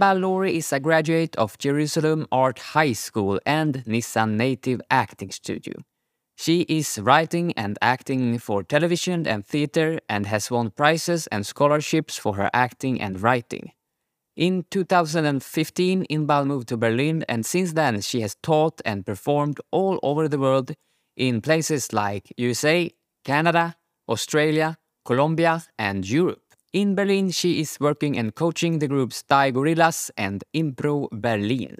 Inbal Lori is a graduate of Jerusalem Art High School and Nissan Nativ Acting Studio. She is writing and acting for television and theater and has won prizes and scholarships for her acting and writing. In 2015, Inbal moved to Berlin, and since then, she has taught and performed all over the world in places like USA, Canada, Australia, Colombia, and Europe. In Berlin, she is working and coaching the groups Die Gorillas and Impro Berlin.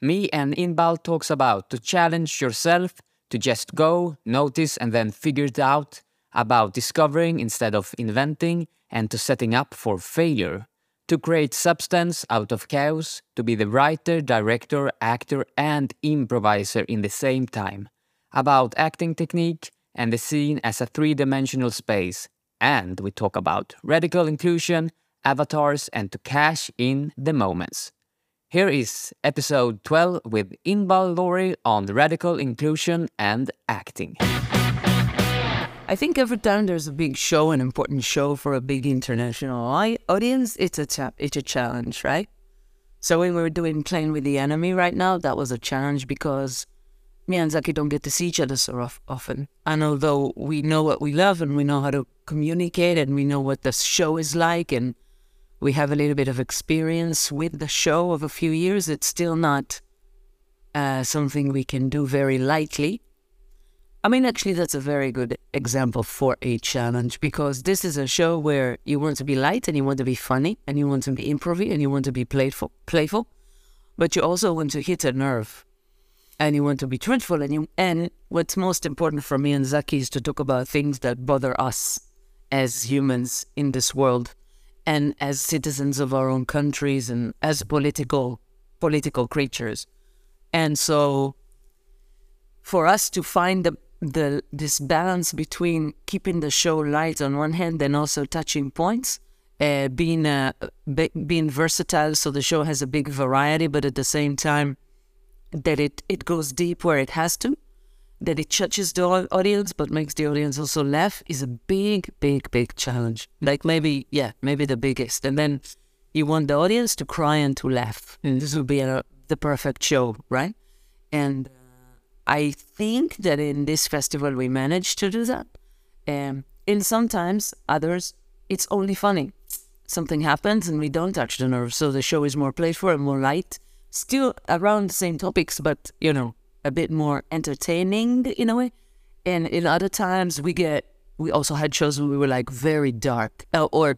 Me and Inbal talks about to challenge yourself, to just go, notice, and then figure it out, about discovering instead of inventing, and to setting up for failure to create substance out of chaos, to be the writer, director, actor, and improviser in the same time, about acting technique and the scene as a three dimensional space. And we talk about radical inclusion, avatars, and to cash in the moments. Here is episode 12 with Inbal Lori on radical inclusion and acting. I think every time there's a big show, an important show for a big international audience, it's a cha- it's a challenge, right? So when we were doing Playing with the Enemy right now, that was a challenge because me and don't get to see each other so often. And although we know what we love and we know how to communicate and we know what the show is like and we have a little bit of experience with the show of a few years, it's still not uh, something we can do very lightly. I mean, actually, that's a very good example for a challenge because this is a show where you want to be light and you want to be funny and you want to be improv and you want to be playful, playful, but you also want to hit a nerve and you want to be truthful. And you and what's most important for me and Zaki is to talk about things that bother us as humans in this world and as citizens of our own countries and as political political creatures. And so for us to find the the this balance between keeping the show light on one hand and also touching points, uh, being uh, be, being versatile, so the show has a big variety, but at the same time that it it goes deep where it has to, that it touches the audience but makes the audience also laugh is a big, big, big challenge. Like maybe yeah, maybe the biggest, and then you want the audience to cry and to laugh, and this would be a, the perfect show, right? And I think that in this festival we managed to do that. Um, and sometimes others, it's only funny. Something happens and we don't touch the nerve, so the show is more playful and more light. Still around the same topics, but you know, a bit more entertaining in a way. And in other times we get, we also had shows where we were like very dark uh, or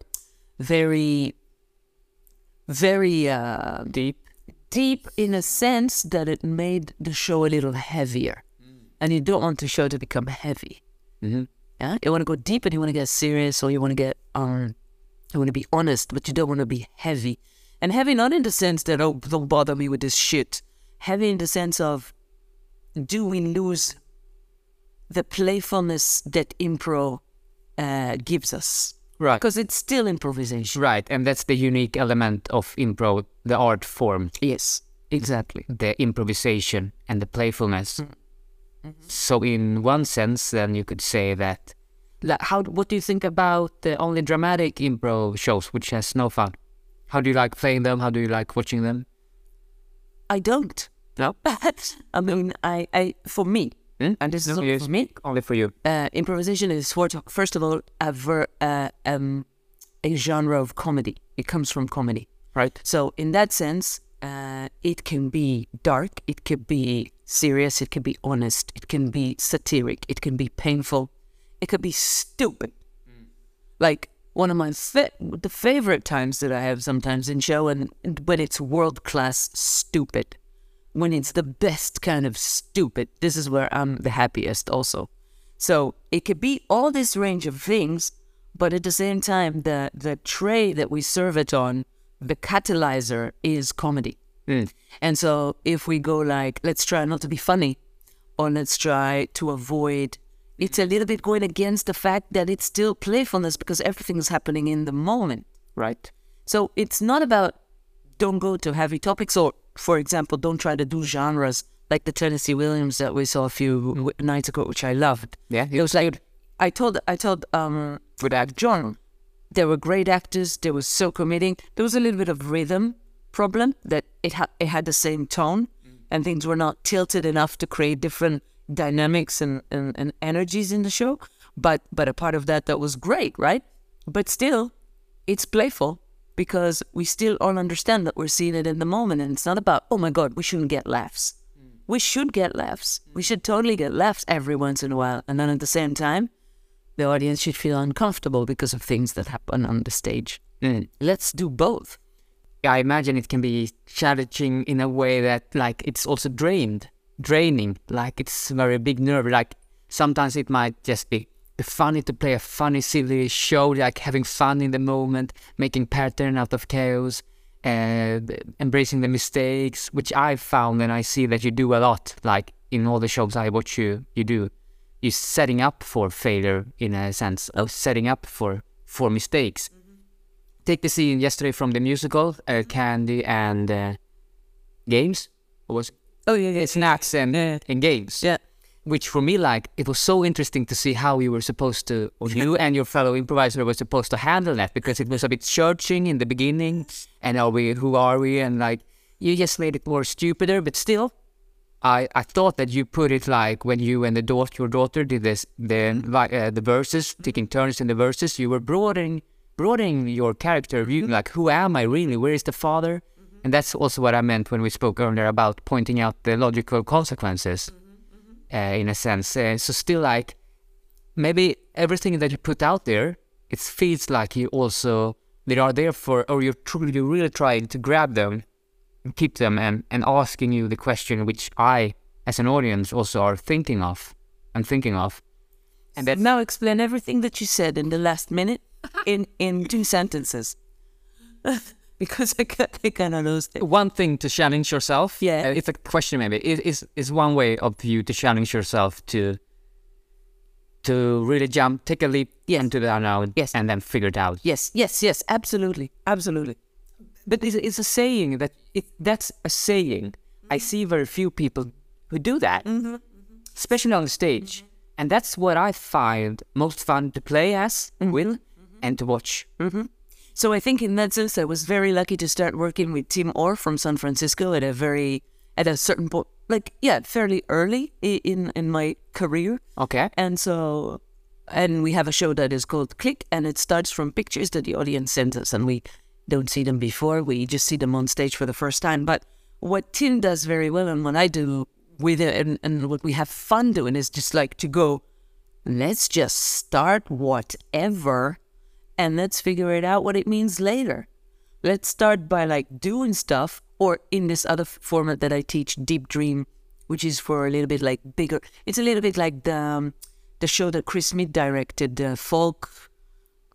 very, very uh, deep deep in a sense that it made the show a little heavier. Mm. And you don't want the show to become heavy. Mm-hmm. Yeah, you want to go deep and you want to get serious, or you want to get um, you want to be honest, but you don't want to be heavy. And heavy not in the sense that oh, don't bother me with this shit. Heavy in the sense of, do we lose the playfulness that improv uh, gives us? Right. Because it's still improvisation. Right. And that's the unique element of improv, the art form. Yes, exactly. The improvisation and the playfulness. Mm. Mm-hmm. So, in one sense, then you could say that. Like, How? What do you think about the only dramatic improv shows, which has no fun? How do you like playing them? How do you like watching them? I don't. No. I mean, I, I, for me, Hmm? and this No, is yes. for me. Only for you. Uh, improvisation is for, first of all a, ver, uh, um, a genre of comedy. It comes from comedy. Right. So in that sense, uh, it can be dark, it can be serious, it can be honest, it can be satiric, it can be painful, it could be stupid. Like one of my fa- the favorite times that I have sometimes in show, and when it's world class stupid, when it's the best kind of stupid. This is where I'm the happiest, also. So it could be all this range of things, but at the same time, the the tray that we serve it on, the catalyzer is comedy. Mm. And so if we go like, let's try not to be funny, or let's try to avoid, it's a little bit going against the fact that it's still playfulness because everything is happening in the moment. Right. So it's not about don't go to heavy topics, or for example, don't try to do genres like the Tennessee Williams that we saw a few w- nights ago, which I loved. Yeah. It was like I told I told um Good act. John, they were great actors. They were so committing. There was a little bit of rhythm problem that it had it had the same tone and things were not tilted enough to create different dynamics and, and, and energies in the show. But but a part of that that was great, right? But still, it's playful because we still all understand that we're seeing it in the moment and it's not about, oh my god, we shouldn't get laughs. We should get laughs. We should totally get laughs every once in a while. And then at the same time, the audience should feel uncomfortable because of things that happen on the stage. Mm. Let's do both. I imagine it can be challenging in a way that like it's also drained, draining. Like it's very big nerve. Like sometimes it might just be funny to play a funny, silly show, like having fun in the moment, making pattern out of chaos, uh, embracing the mistakes, which I found and I see that you do a lot. Like in all the shows I watch you, you do. You're setting up for failure in a sense, of setting up for for mistakes take the scene yesterday from the musical, uh, Candy and uh, Games. What was Oh yeah, yeah. snacks and Yeah. and games? Yeah. Which for me, like, it was so interesting to see how you were supposed to, or you and your fellow improviser were supposed to handle that because it was a bit searching in the beginning. And are we? Who are we? And like, you just made it more stupider, but still, I, I thought that you put it like when you and the daughter, your daughter did this, the uh, the verses, taking turns in the verses. You were broadening broadening your character view, like who am I really? Where is the father? And that's also what I meant when we spoke earlier about pointing out the logical consequences, uh, in a sense. Uh, so still, like maybe everything that you put out there, it feels like you also they are there for, or you're truly really trying to grab them, and keep them, and and asking you the question which I, as an audience, also are thinking of. I'm thinking of. And then now explain everything that you said in the last minute in in two sentences. because I, ca- I kind of lost it. one thing to challenge yourself. Uh, yeah. uh, it's a question maybe. Is is is one way of you to challenge yourself to to really jump, take a leap into the unknown, Yes. and then figure it out. Yes, yes, yes, absolutely, absolutely. But it's, it's a saying that it, that's a saying. I mm-hmm. see very few people who do that, mm-hmm. Mm-hmm. especially on the stage, and that's what I find most fun to play as with and to watch. So I think in that sense, I was very lucky to start working with Tim Orr from San Francisco at a very at a certain point, like yeah, fairly early in in my career. Okay. And so, and we have a show that is called Click, and it starts from pictures that the audience sends us, and we don't see them before. We just see them on stage for the first time. But what Tim does very well, and what I do with it, and, and what we have fun doing, is just like to go, let's just start whatever, and let's figure it out what it means later. Let's start by like doing stuff, or in this other format that I teach, Deep Dream, which is for a little bit like bigger. It's a little bit like the um, the show that Chris Smith directed, uh, Folk.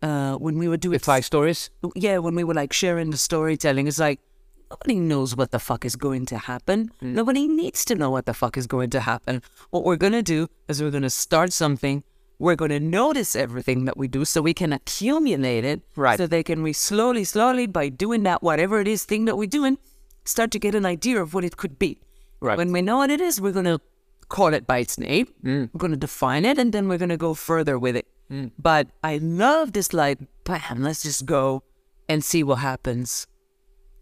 Uh, when we were doing Five stories. yeah, when we were like sharing the storytelling, it's like nobody knows what the fuck is going to happen. Nobody needs to know what the fuck is going to happen. What we're gonna do is we're gonna start something. We're gonna notice everything that we do so we can accumulate it. Right. So they can we slowly, slowly by doing that, whatever it is thing that we're doing, start to get an idea of what it could be. Right. When we know what it is, we're gonna call it by its name. We're gonna define it, and then we're gonna go further with it. But I love this like, bam, let's just go and see what happens.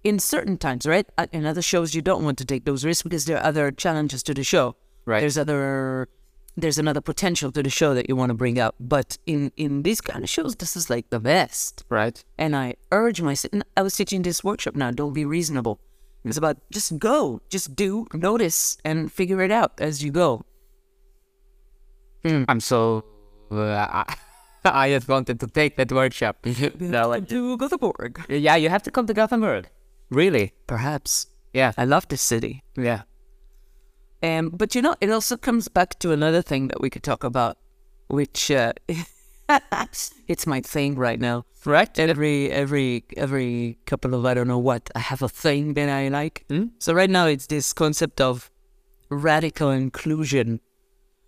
In certain times, right? Uh, In other shows, you don't want to take those risks because there are other challenges to the show. Right. There's other, there's another potential to the show that you want to bring out. But in in these kind of shows, this is like the best. Right. And I urge myself. and I was teaching this workshop now. Don't be reasonable. It's about just go, just do, notice, and figure it out as you go. I'm so. Uh, I, I just wanted to take that workshop. no, like, Do Gothenburg. yeah, you have to come to Gothenburg. Really? Perhaps. Yeah. I love this city. Yeah. Um, but you know, it also comes back to another thing that we could talk about, which uh, it's my thing right now. Right. Every every every couple of I don't know what I have a thing that I like. Hmm? So right now it's this concept of radical inclusion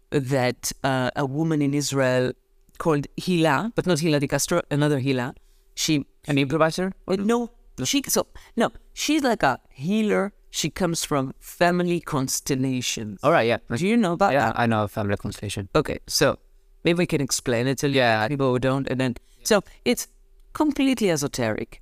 that uh, a woman in Israel called Hila, but not Hila de Castro, another Hila. She An improviser? uh, no, she so no, she's like a healer. She comes from family constellations. All right. Yeah. Do you know about Yeah, that? I know family constellation. Okay, so maybe we can explain it to Yeah. people who don't, and then so it's completely esoteric.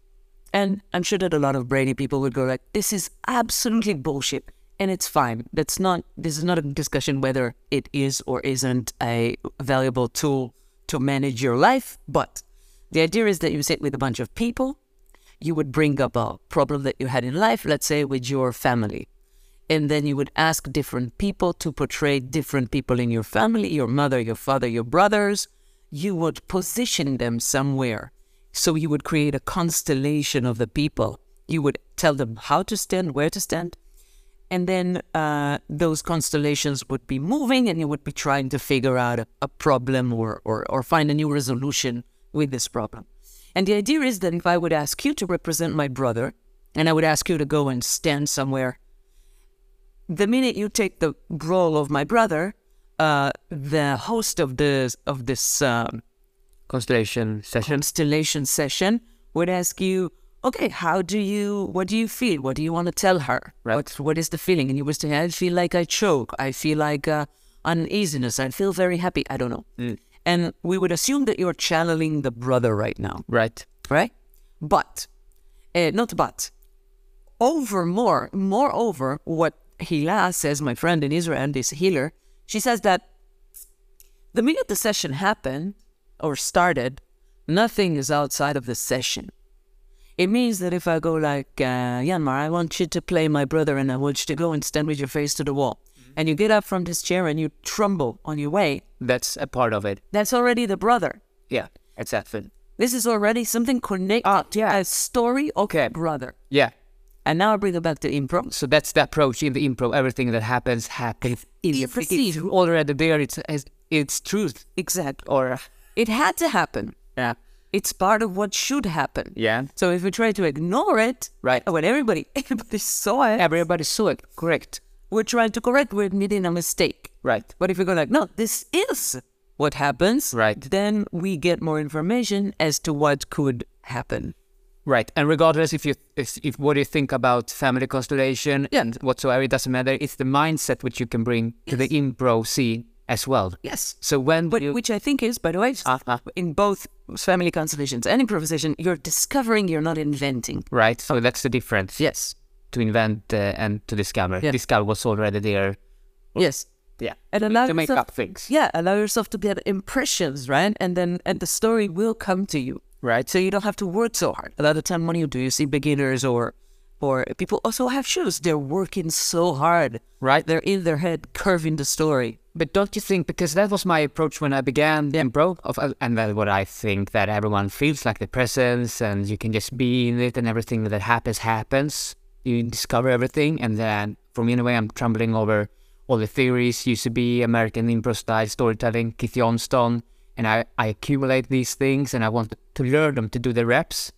And I'm sure that a lot of brainy people would go like, this is absolutely bullshit. And it's fine. That's not this is not a discussion whether it is or isn't a valuable tool to manage your life. But the idea is that you sit with a bunch of people, you would bring up a problem that you had in life, let's say with your family. And then you would ask different people to portray different people in your family, your mother, your father, your brothers. You would position them somewhere so you would create a constellation of the people. You would tell them how to stand, where to stand. And then uh, those constellations would be moving and you would be trying to figure out a, a problem or, or, or find a new resolution with this problem. And the idea is that if I would ask you to represent my brother and I would ask you to go and stand somewhere, the minute you take the role of my brother, uh, the host of this of this um, Constellation session. constellation session would ask you, okay, how do you, what do you feel? What do you want to tell her? Right. What, what is the feeling? And you would say, I feel like I choke. I feel like uh, uneasiness. I feel very happy. I don't know. Mm. And we would assume that you're channeling the brother right now, Right. right? But, uh, not but, over more, moreover, what Hila says, my friend in Israel, this healer, she says that the minute the session happened or started, nothing is outside of the session. It means that if I go like, uh, Yanmar, I want you to play my brother and I want you to go and stand with your face to the wall. And you get up from this chair and you tremble on your way, That's a part of it. that's already the brother. Yeah. Exactly. This is already something connected. Ah, yeah. A story Okay. brother. Yeah. And now I bring it back to improv. So that's the approach in the improv. Everything that happens happens in the It's it's already there. It's it's, it's truth. Exactly. Or It had to happen. yeah, It's part of what should happen. yeah. So if we try to ignore it, Right. when everybody everybody saw it, Everybody saw it. Correct. We're trying to correct, we're admitting a mistake. Right. But if we go like, no, this is what happens, Right. then we get more information as to what could happen. Right. And regardless if you if, if what you think about family constellation Yeah. and whatsoever, it doesn't matter. It's the mindset which you can bring to the improv scene as well. Yes. So when But, you, which I think is, by the way, Uh-huh. in both family constellations and improvisation, you're discovering, you're not inventing. right, so that's the difference. Yes. To invent uh, and to discover. Yeah. Discover was already there. Yes. Yeah. And allow to make yourself- up things. Yeah, allow yourself to get impressions, right? And then and the story will come to you. Right. So you don't have to work so hard. A lot of time when you do, you see beginners or or people also have shoes. They're working so hard. Right. They're in their head curving the story. But don't you think, because that was my approach when I began the improv, of, uh, and that's what I think, that everyone feels like the presence and you can just be in it and everything that happens, happens. You discover everything. And then, for me, in a way, I'm trembling over all the theories, used to be American improv style storytelling, Keith Johnstone, and I, I accumulate these things and I want to learn them to do the reps.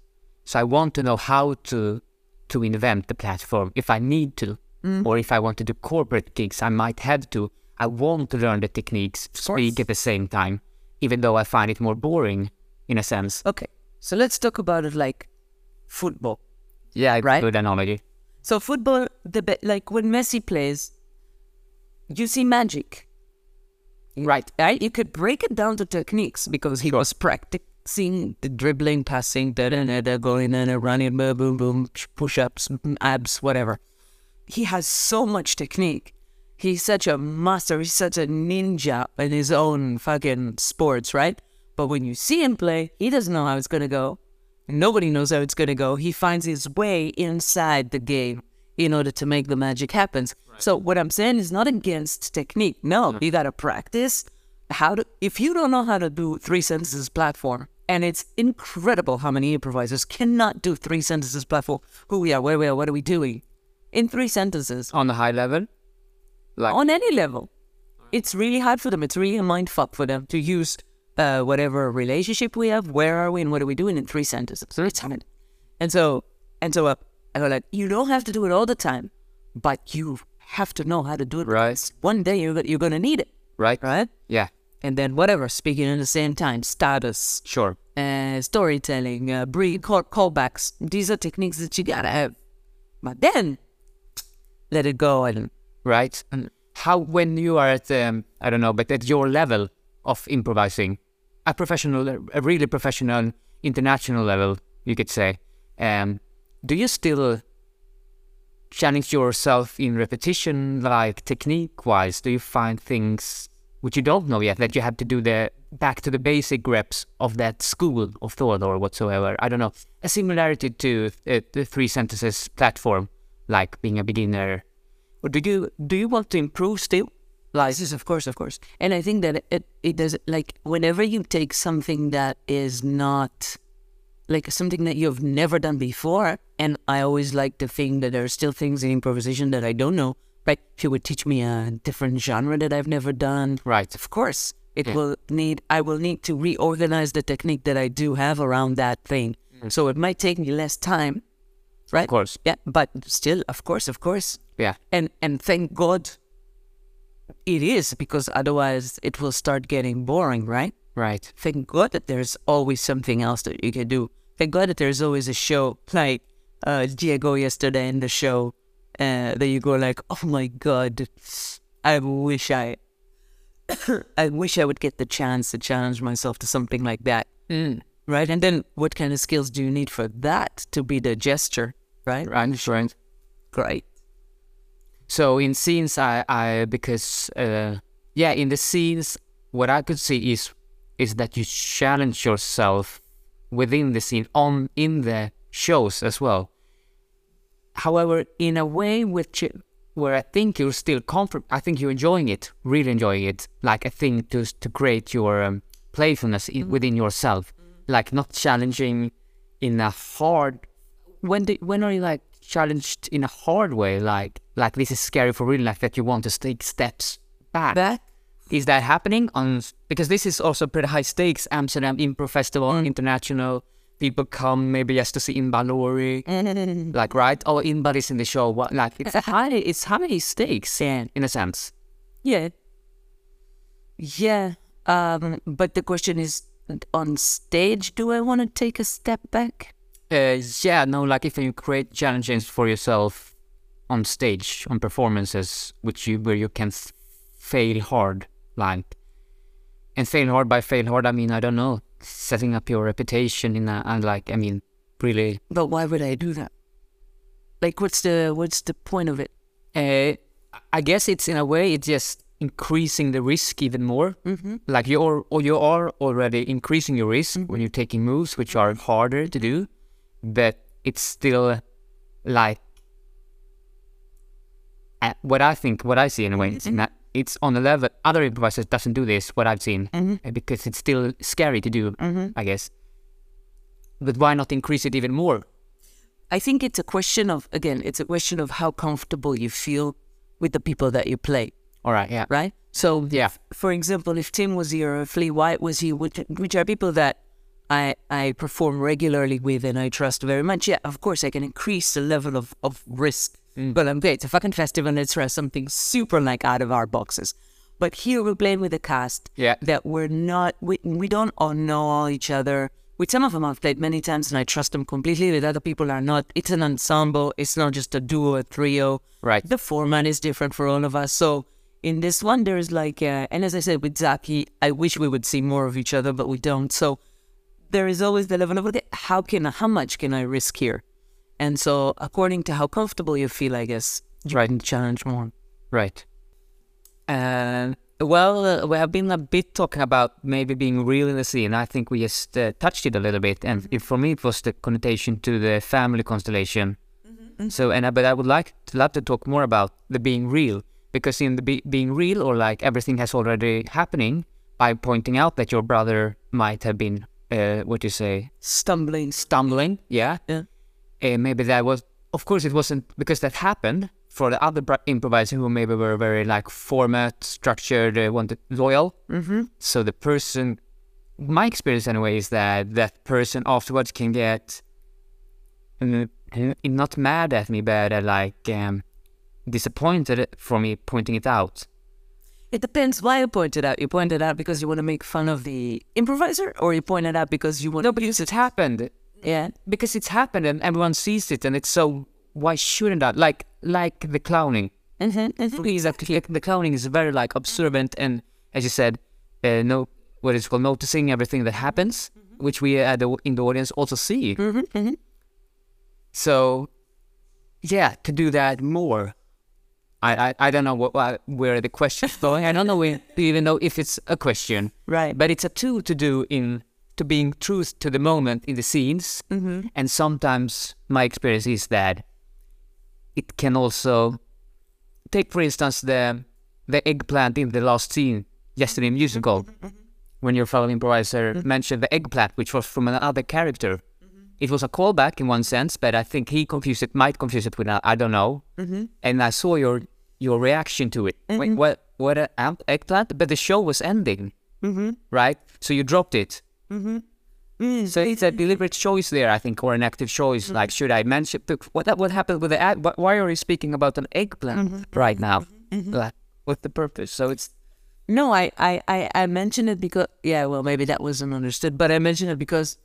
So I want to know how to to invent the platform if I need to, mm. or if I want to do corporate gigs, I might have to. I want to learn the techniques speak at the same time, even though I find it more boring in a sense. Okay. So let's talk about it like football. Yeah, Right. good analogy. So football, the like when Messi plays, you see magic. Right. right? You could break it down to techniques because he was practicing the dribbling, passing, da da da da, going in and running, boom, boom, boom, push ups, abs, whatever. He has so much technique. He's such a master. He's such a ninja in his own fucking sports, right? But when you see him play, he doesn't know how it's gonna go. Nobody knows how it's gonna go. He finds his way inside the game in order to make the magic happen. So what I'm saying is not against technique. No, you gotta practice how to. If you don't know how to do three sentences platform, and it's incredible how many improvisers cannot do three sentences platform. Who we are, where we are, what are we doing, in three sentences On the high level, like on any level. It's really hard for them. It's really a mind fuck for them to use uh, whatever relationship we have. Where are we and what are we doing in three sentences? So it's hard. And so, and so, uh, I go like, you don't have to do it all the time, but you have to know how to do it. Right. One day you're you're gonna need it, right? right? Yeah, And then whatever, speaking at the same time, status, sure. uh, storytelling, uh, brief call, callbacks. These are techniques that you gotta have. But then, let it go and Right. And how when you are at um, I don't know, but at your level of improvising, a professional, a really professional, international level, you could say. Um, do you still challenge yourself in repetition, like technique wise? Do you find things which you don't know yet that you have to do the back to the basic reps of that school of thought or whatsoever? I don't know. A similarity to uh, the three sentences platform, like being a beginner. Or do you do you want to improve still? Like, yes, of course, of course. And I think that it, it does, like, whenever you take something that is not like something that you've never done before. And I always like to think that there are still things in improvisation that I don't know. Right? If you would teach me a different genre that I've never done, right? Of course, it yeah. will need. I will need to reorganize the technique that I do have around that thing. Mm. So it might take me less time, right? Of course. Yeah, but still, of course, of course. Yeah. And and thank God it is because otherwise it will start getting boring, right? Right. Thank God that there's always something else that you can do. Thank God that there's always a show like uh, Diego yesterday in the show uh, that you go like, oh my God, I wish I, I wish I would get the chance to challenge myself to something like that. Mm. Right. And then what kind of skills do you need for that to be the gesture? Right. Right. Right. Great. So in scenes, I, I because uh, yeah, in the scenes, what I could see is is that you challenge yourself within the scene on in the shows as well. However, in a way which where I think you're still comfort, I think you're enjoying it, really enjoying it, like a thing to to create your um, playfulness in, mm-hmm. within yourself, like not challenging in a hard. When do, when are you like challenged in a hard way, like like this is scary for real life that you want to take steps back? Back? Is that happening on because this is also pretty high stakes. Amsterdam Improv Festival mm. international. People come maybe just to see Inbal Lori like right? Oh Inbal is in the show. What like it's high it's high stakes yeah. in a sense. Yeah. Yeah um but the question is on stage do I want to take a step back uh, yeah no like if you create challenges for yourself on stage on performances which you where you can fail hard like and fail hard by fail hard i mean i don't know setting up your reputation in a and like i mean really but why would i do that like what's the what's the point of it uh, i guess it's in a way it's just increasing the risk even more mm-hmm. like you're or you are already increasing your risk mm-hmm. when you're taking moves which are harder to do but it's still like uh, what i think what i see in a way mm-hmm. it's on a level other improvisers doesn't do this what i've seen mm-hmm. because it's still scary to do mm-hmm. i guess but why not increase it even more i think it's a question of again it's a question of how comfortable you feel with the people that you play all right yeah right so yeah for example if tim was here or Lee White was here which, which are people that I, I perform regularly with and I trust very much. Yeah, of course, I can increase the level of, of risk Mm. But I'm great. It's a fucking festival and it's something super like out of our boxes. But here we're playing with a cast yeah. that we're not, we, we don't all know all each other. With some of them I've played many times and I trust them completely. With other people are not. It's an ensemble. It's not just a duo, a trio. Right. The format is different for all of us. So in this one, there's like, uh, and as I said with Zaki, I wish we would see more of each other, but we don't. So there is always the level of, okay, how can, how much can I risk here? And so, according to how comfortable you feel, I guess, you right. can challenge more. Right. And well, uh, we have been a bit talking about maybe being real in the scene. I think we just uh, touched it a little bit, and mm-hmm. for me, it was the connotation to the family constellation. Mm-hmm. So, and uh, but I would like to love to talk more about the being real, because in the be- being real, or like everything has already happening, by pointing out that your brother might have been, uh, what do you say, stumbling, stumbling, yeah, yeah uh, maybe that was, of course, it wasn't because that happened for the other improvisers who maybe were very like format structured, uh, wanted loyal. Mm-hmm. So the person, my experience anyway, is that that person afterwards can get uh, not mad at me, but uh, like um, disappointed for me pointing it out. It depends why you point it out. You point it out because you want to make fun of the improviser, or you point it out because you want. No, because it happened. Yeah, because it's happened and everyone sees it, and it's so. Why shouldn't that? Like, like the clowning. Mm-hmm, mm-hmm. the clowning is very like observant and, as you said, uh, no, what is called noticing everything that happens, mm-hmm. which we uh, the, in the audience also see. Mm-hmm, mm-hmm. So, yeah, to do that more. I, I, I don't know what, where the question's going. I don't know where, even know if it's a question. Right. But it's a tool to do in to being true to the moment in the scenes. Mm-hmm. And sometimes my experience is that it can also take, for instance, the the eggplant in the last scene yesterday musical, mm-hmm. Mm-hmm. when your fellow improviser mm-hmm. mentioned the eggplant, which was from another character. It was a callback in one sense, but I think he confused it, might confuse it with uh, I don't know. And I saw your your reaction to it. Wait, mm-hmm. what? What a am- eggplant? But the show was ending, mm-hmm. right? So you dropped it. Mm-hmm. Mm, so it's a deliberate choice there, I think, or an active choice. Like, should I mention what? What happened with the egg? Why are you speaking about an eggplant right now? Like, what's the purpose? So it's No, I, I, I, I mentioned it because yeah, well maybe that wasn't understood, but I mentioned it because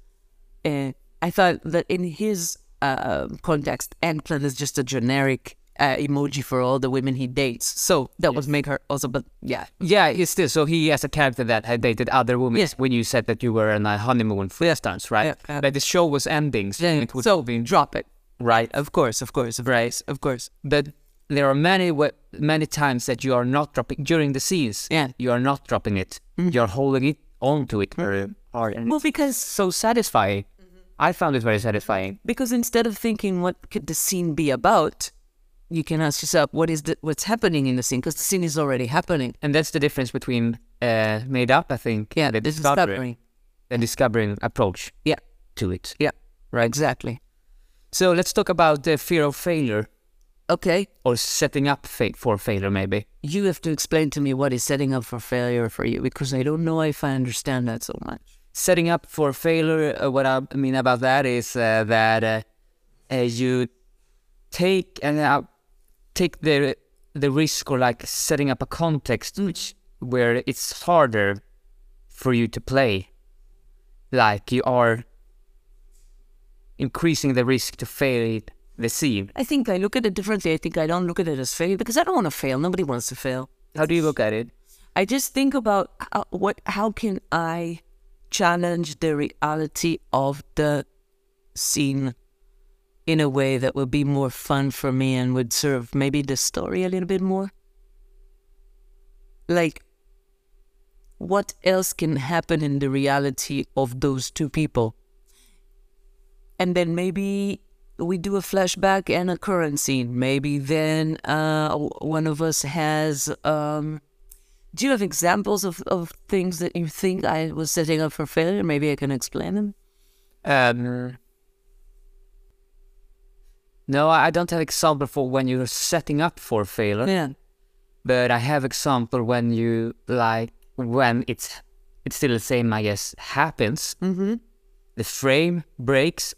uh, I thought that in his uh, context, eggplant is just a generic uh, emoji for all the women he dates. So that was make her also, but yeah, yeah, it's still so he has a character that had dated other women. Yes. When you said that you were on a honeymoon, for instance, right? Yeah, yeah. But the show was ending, so yeah. it would so be drop it. right. Of course, of course, of course, of course. But there are many many times that you are not dropping during the scenes. Yeah. you are not dropping it. You're holding it onto it very hard, and Well, because so satisfying. I found it very satisfying. because instead of thinking what could the scene be about, you can ask yourself what is the, what's happening in the scene because the scene is already happening. And that's the difference between uh, made up, I think. Yeah, the this is discovery, discovering. the discovering approach Yeah, to it. yeah, Right. exactly. So let's talk about the fear of failure Okay, or setting up fa- for failure, maybe. you have to explain to me what is setting up for failure for you because I don't know if I understand that so much. Setting up for failure, uh, what I mean about that is uh, that uh, you take and uh, take the the risk or like setting up a context mm. which where it's harder for you to play. Like you are increasing the risk to fail the scene. I think I look at it differently. I think I don't look at it as failure because I don't want to fail. Nobody wants to fail. How do you look at it? I just think about how, what, how can I challenge the reality of the scene in a way that would be more fun for me and would serve maybe the story a little bit more. Like, what else can happen in the reality of those two people? And then maybe we do a flashback and a current scene. Maybe then uh, one of us has. Um, do you have examples of, of things that you think I was setting up for failure? Maybe I can explain them. Um, no, I don't have example for when you're setting up for failure. Yeah. but I have example when you like when it's it's still the same I guess happens Mm-hmm. the frame breaks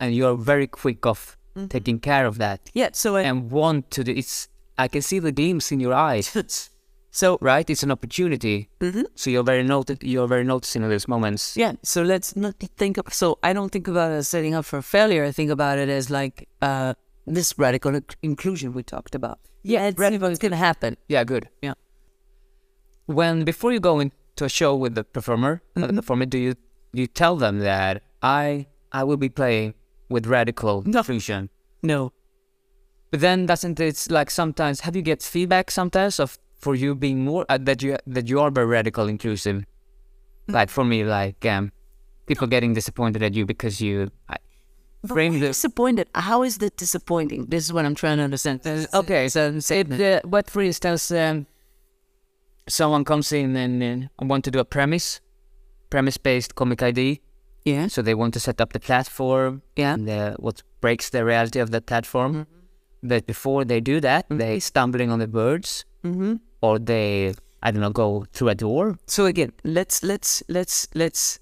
and you're very quick of taking care of that Yeah. So I, and want to do, it's I can see the gleams in your eyes so right it's an opportunity Mhm. so you're very noti- you're very noticing those moments yeah. So let's not think of. So I don't think about it as setting up for failure. I think about it as like uh, this radical inc- inclusion we talked about. Yeah, it's, it's gonna happen. yeah good Yeah. when before you go into a show with the performer uh, the performer do you you tell them that I I will be playing with radical No. inclusion No. But then doesn't it's like sometimes have you get feedback sometimes of for you being more uh, that you that you are very radical inclusive, like for me like um people getting disappointed at you because you I, frame the Disappointed. How is that disappointing? This is what I'm trying to understand. okay so say the, what for instance um someone comes in and, uh, want to do a premise premise based comic ID Yeah. so they want to set up the platform Yeah. and uh, what breaks the reality of that platform. But before they do that, they stumbling on the birds, Mm-hmm. Or they I don't know go through a door. So again, let's let's let's let's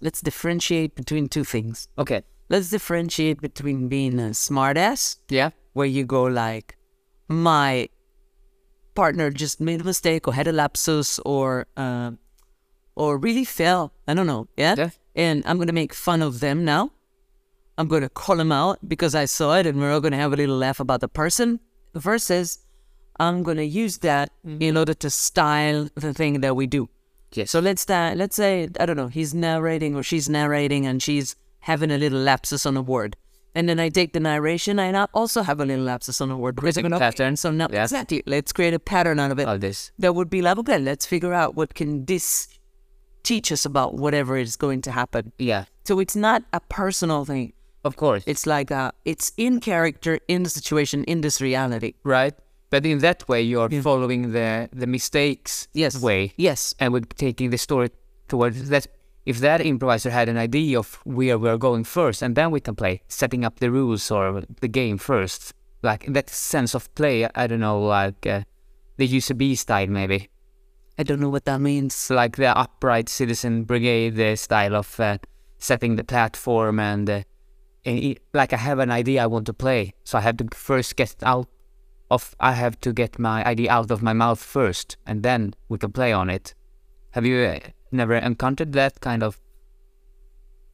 let's differentiate between two things. Okay, Let's differentiate between being a smartass, yeah, where you go like, my partner just made a mistake or had a lapsus or uh, or really fell. I don't know. Yeah? Yeah. And I'm gonna make fun of them now. I'm gonna call them out because I saw it, and we're all gonna have a little laugh about the person. Versus, I'm gonna use that in order to style the thing that we do. yes. So let's uh, let's say I don't know he's narrating or she's narrating and she's having a little lapsus on a word, And then I take the narration and I also have a little lapsus on the word. Go, okay, Pattern. So now, Yes. exactly. Let's create a pattern out of it. All this. That would be like, okay, let's figure out what can this teach us about whatever is going to happen. Yeah. So it's not a personal thing. Of course. It's like uh, it's in character, in the situation, in this reality. right. But in that way, you're following the the mistakes Yes. way, Yes. and we're taking the story towards that. If that improviser had an idea of where we're going first, and then we can play, setting up the rules or the game first, like that sense of play. I don't know, like uh, the UCB style maybe. I don't know what that means. Like the upright citizen brigade uh, style of uh, setting the platform and, uh, and it, like I have an idea I want to play, so I have to first get out of I have to get my idea out of my mouth first, and then we can play on it. Have you uh, never encountered that kind of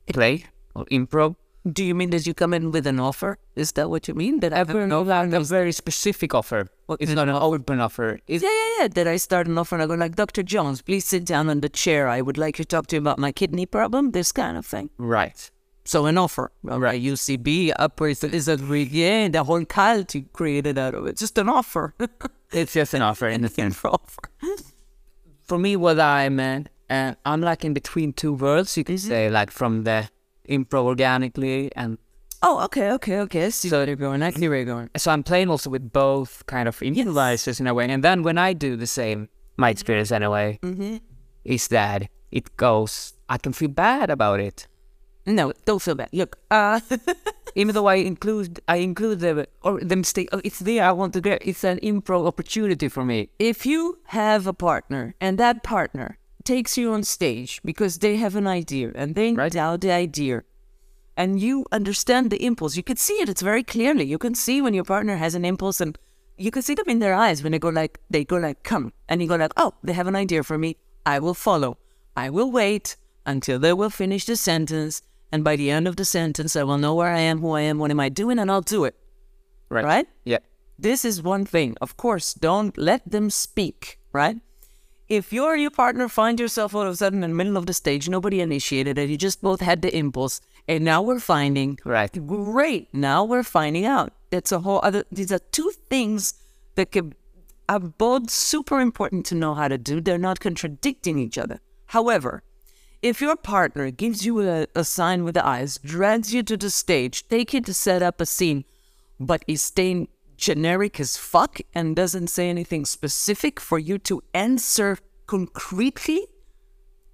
play or improv? Do you mean that you come in with an offer? Is that what you mean? That I've No, like a very specific offer. it's not an open offer. It's, Yeah, yeah, yeah. That I start an offer and I go like, Dr. Jones, please sit down on the chair. I would like to talk to you about my kidney problem, this kind of thing. right. So an offer. Right. UCB, upper citizenry, yeah, the whole cult you created out of it. Just an offer. It's just an offer in the sense. for offer. for me, what I meant, uh, uh, I'm like in between two worlds. You could say, like from the improv organically, and Oh, okay, okay, okay. See you're going. I see where you're going. so I'm playing also with both kind of improvisers in a way. And then when I do the same, my experience anyway, is that it goes. I can feel bad about it, No, don't feel bad. Look, uh, even though I include, I include the or the mistake. Oh, it's there. I want to get. It's an improv opportunity for me. if you have a partner and that partner takes you on stage because they have an idea and they Right. doubt the idea and you understand the impulse, you can see it. It's very clearly. You can see when your partner has an impulse and you can see them in their eyes when they go like, they go like, come. And you go like, oh, they have an idea for me. I will follow. I will wait until they will finish the sentence. And by the end of the sentence, I will know where I am, who I am, what am I doing, and I'll do it. Right. Right? Yeah. This is one thing. Of course, don't let them speak, right? If you or your partner find yourself all of a sudden in the middle of the stage, nobody initiated it, you just both had the impulse, and now we're finding, Right. great, now we're finding out. That's a whole other, these are two things that can, are both super important to know how to do. They're not contradicting each other. However, if your partner gives you a, a sign with the eyes, drags you to the stage, take you to set up a scene, but is staying generic as fuck and doesn't say anything specific for you to answer concretely,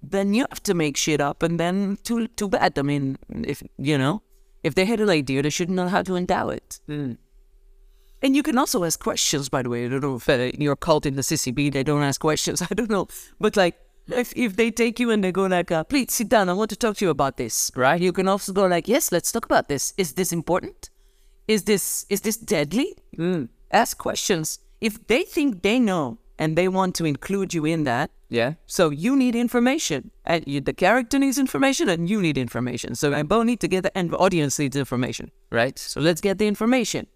then you have to make shit up and then too too bad. I mean, if you know, if they had an idea, they should know how to endow it. And you can also ask questions, by the way. I don't know if uh, in your cult in the CCB they don't ask questions. I don't know, but like if if they take you and they go like, uh, "Please sit down. I want to talk to you about this." Right? You can also go like, "Yes, let's talk about this. Is this important? Is this is this deadly?" Ask questions. If they think they know and they want to include you in that, Yeah. so you need information, and you, the character needs information, and you need information. So I both need to get the and the audience needs information. Right. So let's get the information.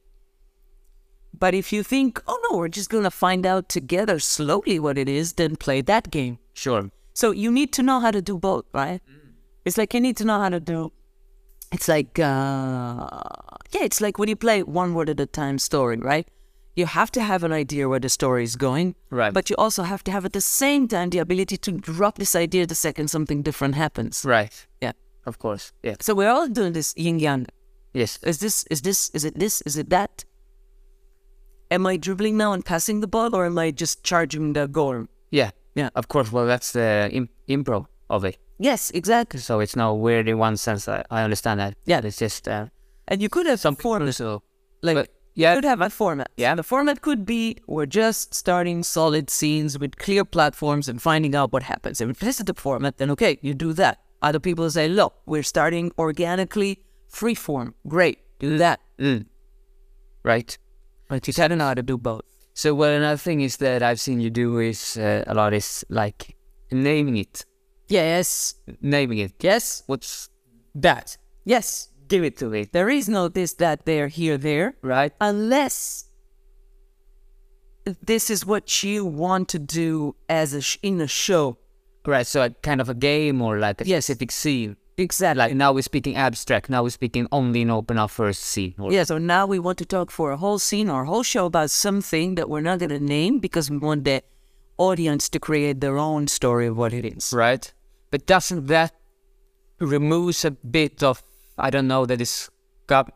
But if you think, oh no, we're just gonna find out together slowly what it is, then play that game. Sure. So you need to know how to do both, right? It's like you need to know how to do. It's like, uh, yeah, it's like when you play one word at a time story, right? You have to have an idea where the story is going, Right. But you also have to have at the same time the ability to drop this idea the second something different happens. Right. Yeah. Of course. Yeah. So we're all doing this yin yang. Yes. Is this, is this, is it this, is it that? Am I dribbling now and passing the ball, or am I just charging the goal? Yeah. Yeah. Of course. Well, that's the Im- improv of it. Yes, exactly. So it's not weird in one sense. I, I understand that. Yeah. It's just uh, And you could have some form- people so like but, yeah. could have a format. Yeah. The format could be we're just starting solid scenes with clear platforms and finding out what happens. If this is the format, then okay, you do that. Other people say, look, we're starting organically, free form. Great, do that. Mm. Right. But you gotta know how to do both. So well, another thing is that I've seen you do is uh, a lot is like naming it, Yes. naming it. Yes. What's that? Yes. Give it to me. There is no this, that, there, here, there. Right. unless this is what you want to do as a sh- in a show. Right. So a kind of a game or like a Yes. specific scene. Exactly. Like now we're speaking abstract. Now we're speaking only in open our first scene. Or, Yeah, so now we want to talk for a whole scene or a whole show about something that we're not going to name because we want the audience to create their own story of what it is. right? But doesn't that removes a bit of I don't know that is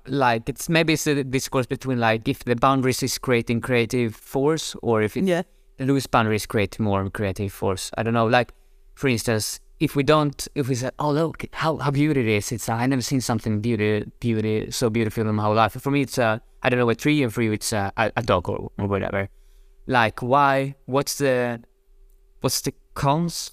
like it's maybe it's a discourse between like if the boundaries is creating creative force or if it Yeah. The loose boundaries create more creative force. I don't know. Like for instance, if we don't, if we say, "Oh look, how how beautiful it is," it's uh, I never seen something beauty beauty so beautiful in my whole life. For me, it's a I don't know a tree, and for you, it's a, a, a dog or, or whatever. Like why? What's the what's the cons?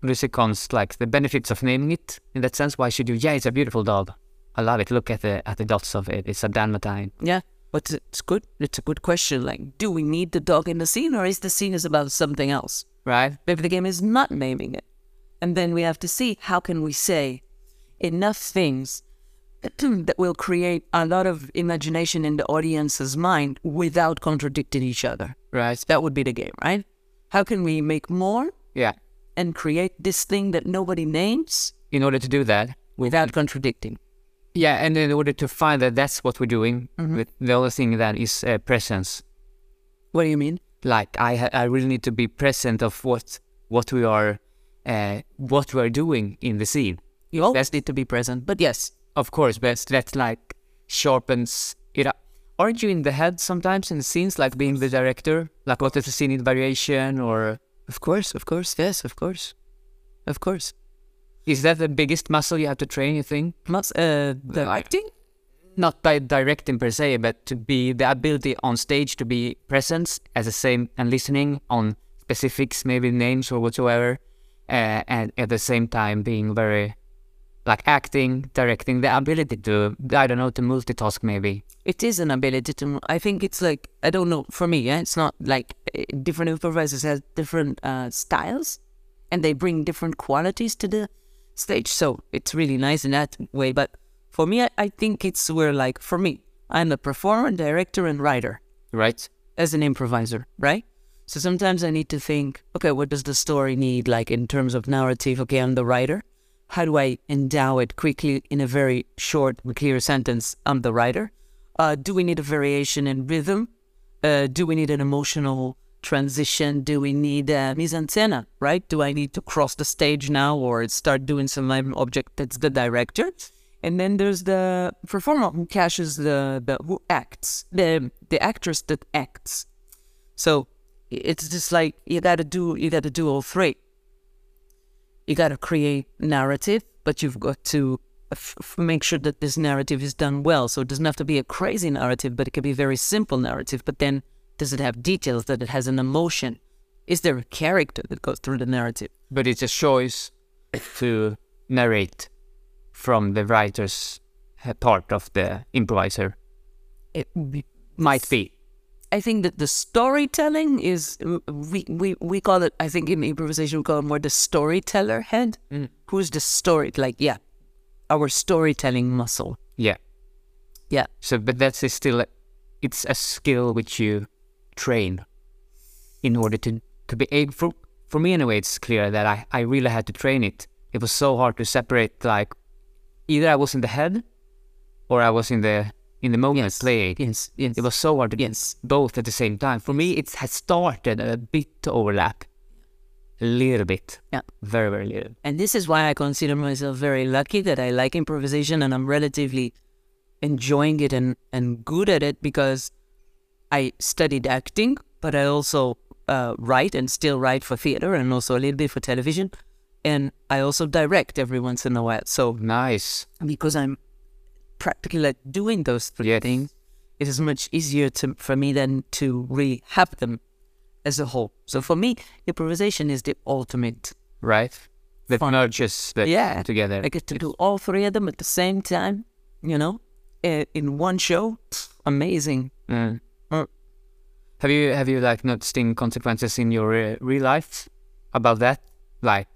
What is the cons? Like the benefits of naming it in that sense. Why should you? Yeah, it's a beautiful dog. I love it. Look at the at the dots of it. It's a Dalmatine. Yeah. But it's good. It's a good question. Like, do we need the dog in the scene or is the scene is about something else? Right? Maybe the game is not naming it. And then we have to see how can we say enough things that will create a lot of imagination in the audience's mind without contradicting each other. Right? That would be the game, right? How can we make more Yeah. and create this thing that nobody names In order to do that, without contradicting? Yeah, and in order to find that that's what we're doing, with the other thing that is uh, presence. What do you mean? Like I, ha- I really need to be present of what what we are, uh, what we are doing in the scene. You always need to be present, but yes, Of course, best that's like sharpens it up. Aren't you in the head sometimes in scenes, like being the director? Like what is the scene in variation, or of course, of course, yes, of course, of course. is that the biggest muscle you have to train? You think? Must uh, the acting? not by directing per se, but to be the ability on stage to be present as the same and listening on specifics, maybe names or whatsoever, uh, and at the same time being very like acting, directing, the ability to I don't know to multitask maybe. It is an ability to. I think it's like I don't know. For me, yeah, it's not like eh, different improvisers have different uh, styles, and they bring different qualities to the stage. So it's really nice in that way. But for me, I, I think it's where like for me, I'm a performer, director, and writer Right? as an improviser, right? So sometimes I need to think, okay, what does the story need, like in terms of narrative? Okay, I'm the writer. How do I endow it quickly in a very short and clear sentence? I'm the writer. Uh, do we need a variation in rhythm? Uh, do we need an emotional transition? Do we need a mise en scène, right? Do I need to cross the stage now or start doing some object that's the director? And then there's the performer who cashes the, the who acts, the the actress that acts. So it's just like you gotta do you gotta do all three. You gotta create narrative, but you've got to f- make sure that this narrative is done well. So it doesn't have to be a crazy narrative, but it can be a very simple narrative. But then does it have details? That it has an emotion? Is there a character that goes through the narrative? But it's a choice to narrate from the writer's part of the improviser. It, Might be. I think that the storytelling is we, we we call it. I think in improvisation we call it more the storyteller head. Mm. Who's the story? Like yeah, our storytelling muscle. Yeah. Yeah, So, but that's a still, it's a skill which you train in order to, to be able, for, for me anyway, it's clear that I, I really had to train it. It was so hard to separate, like, either I was in the head or I was in the, in the moment Yes. playing. yes, yes. It was so hard to yes. both at the same time. For me, it has started a bit to overlap. A little bit. Yeah. Very, very little. And this is why I consider myself very lucky that I like improvisation and I'm relatively enjoying it and, and good at it because I studied acting, but I also uh, write and still write for theater and also a little bit for television. And I also direct every once in a while. So Nice. because I'm practically like doing those three Yes. things, it is much easier to for me than to really have them as a whole. So for me, improvisation is the ultimate. Right? That Fun. merges the Yeah. together. I get to do all three of them at the same time, you know, eh, in one show. Amazing. Mm. Uh, Have you have you like noticing consequences in your uh, real life about that? Like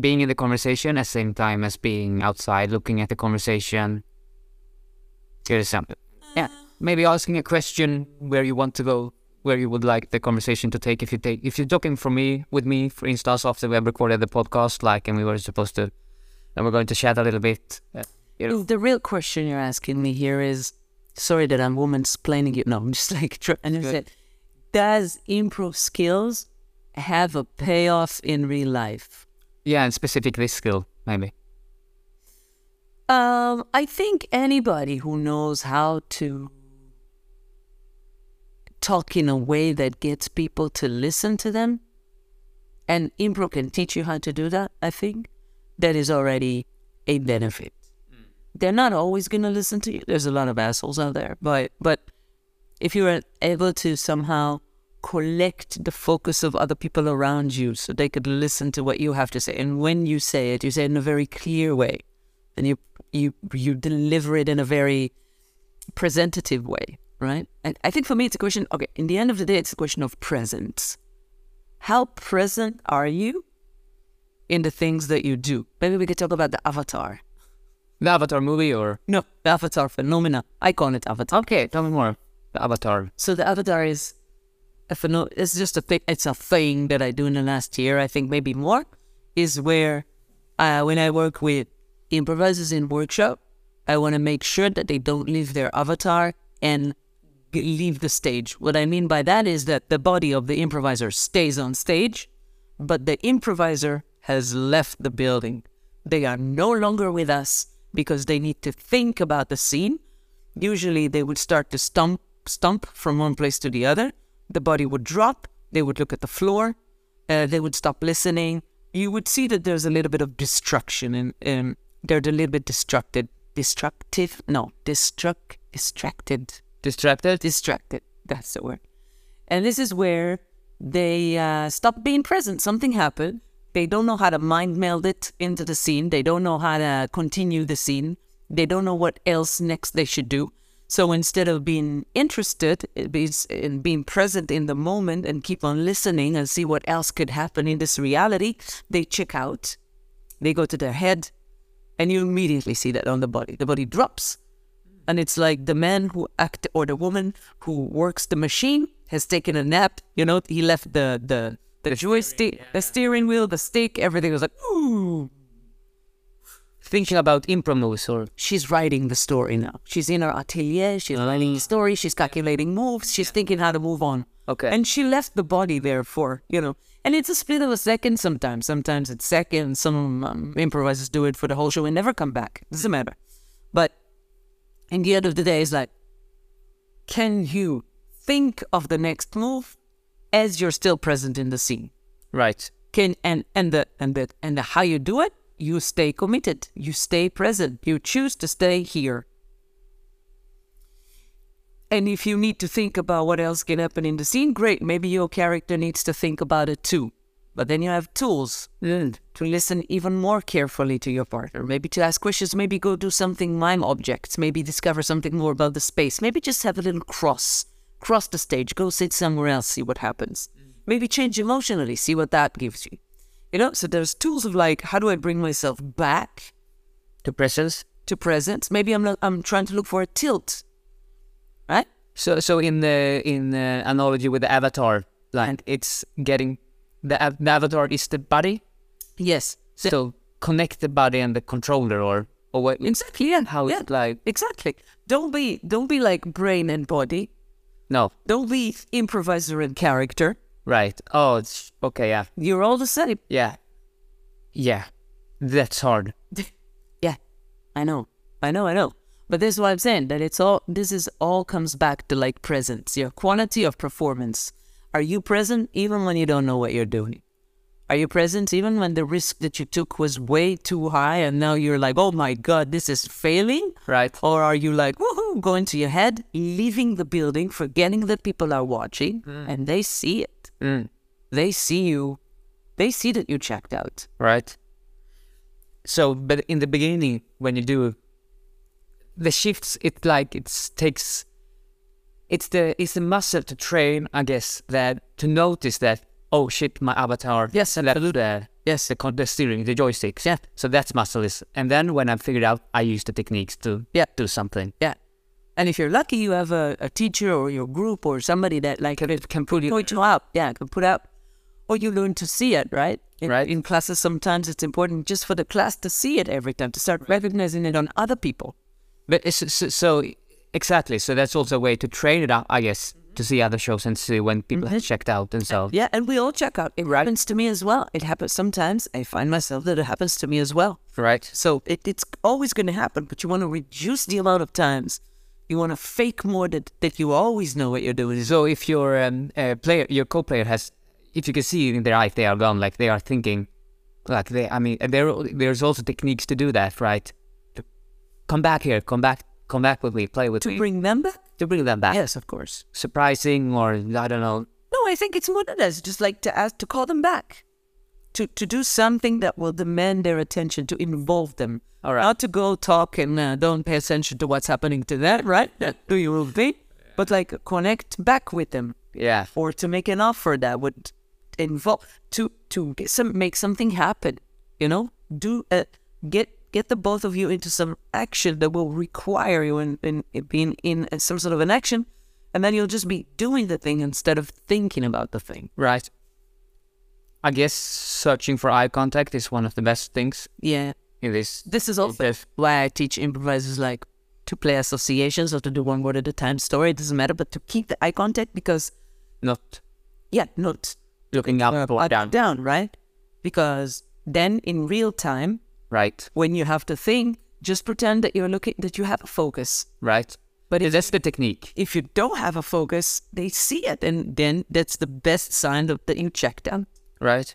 being in the conversation at the same time as being outside, looking at the conversation. Here's something. Yeah, maybe asking a question where you want to go, where you would like the conversation to take. If you take, if you're talking for me with me, for instance, after we have recorded the podcast, like, and we were supposed to and we're going to chat a little bit. Uh, you know, The real question you're asking me here is sorry that I'm woman explaining you. No, I'm just like, tr- and I Good. said, does improv skills have a payoff in real life? yeah, and specifically this skill maybe. Um, I think anybody who knows how to talk in a way that gets people to listen to them, and improv can teach you how to do that, I think that is already a benefit. They're not always going to listen to you. There's a lot of assholes out there, but but if you are able to somehow collect the focus of other people around you so they could listen to what you have to say and when you say it you say it in a very clear way and you you you deliver it in a very presentative way right? And i think for me it's a question okay in the end of the day it's a question of presence. How present are you in the things that you do? Maybe we could talk about the avatar. The Avatar movie or? No the avatar phenomena. I call it avatar. Okay, tell me more. The Avatar. So the avatar is a pheno- it's just a thing it's a thing that I do in the last year, I think maybe more, is where uh, when I work with improvisers in workshop, I want to make sure that they don't leave their avatar and leave the stage. What I mean by that is that the body of the improviser stays on stage, but the improviser has left the building. They are no longer with us because they need to think about the scene. Usually they would start to stump stump from one place to the other. The body would drop, they would look at the floor, uh, they would stop listening. You would see that there's a little bit of destruction in, um, they're a little bit distracted. Destructive? No, destruct, distracted Distracted? distracted. That's the word. And this is where they uh, stop being present. Something happened. They don't know how to mind meld it into the scene. They don't know how to continue the scene. They don't know what else next they should do. So instead of being interested in being present in the moment and keep on listening and see what else could happen in this reality, they check out. They go to their head, and you immediately see that on the body. The body drops, and it's like the man who act or the woman who works the machine has taken a nap. You know, he left the the the joystick, the steering wheel, the stick, everything was like, ooh. Thinking about improv moves or She's writing the story now. She's in her atelier. She's writing the story. She's calculating moves. She's thinking how to move on. Okay. And she left the body there for you know, and it's a split of a second sometimes. Sometimes it's seconds. Some um, improvisers do it for the whole show and never come back. Doesn't matter. But in the end of the day, it's like, can you think of the next move as you're still present in the scene? right. Can and and the and the and the how you do it? You stay committed. You stay present. You choose to stay here. And if you need to think about what else can happen in the scene, great. Maybe your character needs to think about it too. But then you have tools mm, to listen even more carefully to your partner. Maybe to ask questions. Maybe go do something mime objects. Maybe discover something more about the space. Maybe just have a little cross. Cross the stage. Go sit somewhere else. See what happens. Maybe change emotionally. See what that gives you. You know, so there's tools of like, how do I bring myself back To presence. to presence? Maybe I'm not, I'm trying to look for a tilt? So so in the in the analogy with the avatar, like it's getting the, the avatar is the body. Yes. So, So connect the body and the controller, or or what? exactly. Yeah. How yeah. it's like Exactly. Don't be don't be like brain and body. no Don't be improviser and character. right. Oh, it's okay. Yeah, You're all the same. yeah, yeah. That's hard. Yeah. I know. I know, I know. But this is what I'm saying, that it's all this is all comes back to like presence, your quality of performance. Are you present even when you don't know what you're doing? Are you present even when the risk that you took was way too high and now you're like, oh my god, this is failing? Right. Or are you like, woohoo, going to your head, leaving the building, forgetting that people are watching, and they see it. Mm. They see you. They see that you checked out. right? So, but in the beginning, when you do the shifts, it like it takes. It's the it's the muscle to train, I guess, that to notice that oh shit, my avatar. Yes, and left the yes the the steering, the joysticks. Yeah. So that's muscle is, and then when I figured out, I use the techniques to Yeah. do something. Yeah. And if you're lucky, you have a, a teacher or your group or somebody that like can, can put you out. Yeah, can put up or you learn to see it, right? In, Right. In classes, sometimes it's important just for the class to see it every time, to start recognizing it on other people. But it's, so, so exactly. So that's also a way to train it up, I guess, to see other shows and see when people have checked out and so. Yeah, and we all check out. It happens to me as well. It happens sometimes. I find myself that it happens to me as well. Right. So it, it's always going to happen, but you want to reduce the amount of times. You want to fake more that, that you always know what you're doing. So if your um, uh, player, your co-player has, if you can see in their eyes, they are gone. Like they are thinking, like they. I mean, there there's also techniques to do that, right? To come back here, come back, come back with me, play with To me, bring them back? to bring them back. Yes, of course. Surprising or I don't know. No, I think it's more than that. It's just like to ask to call them back, to to do something that will demand their attention, to involve them. All right. Not to go talk and uh, don't pay attention to what's happening to them, right? do you will be, but like connect back with them, Yeah. or to make an offer that would involve to to get some make something happen. You know, do uh, get get the both of you into some action that will require you in, in, in being in some sort of an action, and then you'll just be doing the thing instead of thinking about the thing. Right. I guess searching for eye contact is one of the best things Yeah, in this. this is also why I teach improvisers like to play associations or to do one word at a time story. It doesn't matter, but to keep the eye contact because Not yeah, not looking up or down. down, right? Because then in real time, Right. when you have to think, just pretend that you're looking that you have a focus. Right. But if, that's the technique. if you don't have a focus, they see it, and then that's the best sign of, that you checked out. right?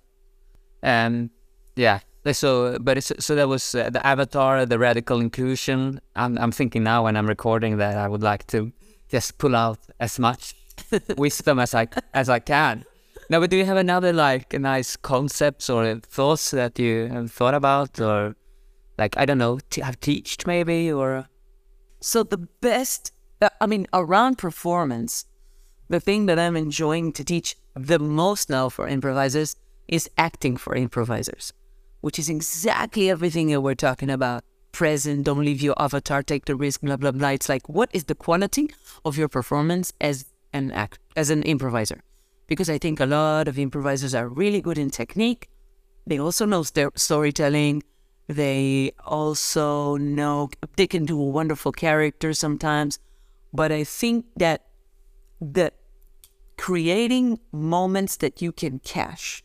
Um, yeah. So, but it's, so that was uh, the avatar, the radical inclusion. I'm, I'm thinking now when I'm recording that I would like to just pull out as much wisdom as I as I can. Now, but do you have another like a nice concepts or thoughts that you have thought about, or like I don't know, t- have teached maybe, or So the best, uh, I mean, around performance, the thing that I'm enjoying to teach the most now for improvisers is acting for improvisers, which is exactly everything that we're talking about. Present, don't leave your avatar, take the risk, blah blah blah. It's like what is the quality of your performance as an act as an improviser? Because I think a lot of improvisers are really good in technique. They also know st- storytelling. They also know they can do a wonderful character sometimes. But I think that the creating moments that you can cash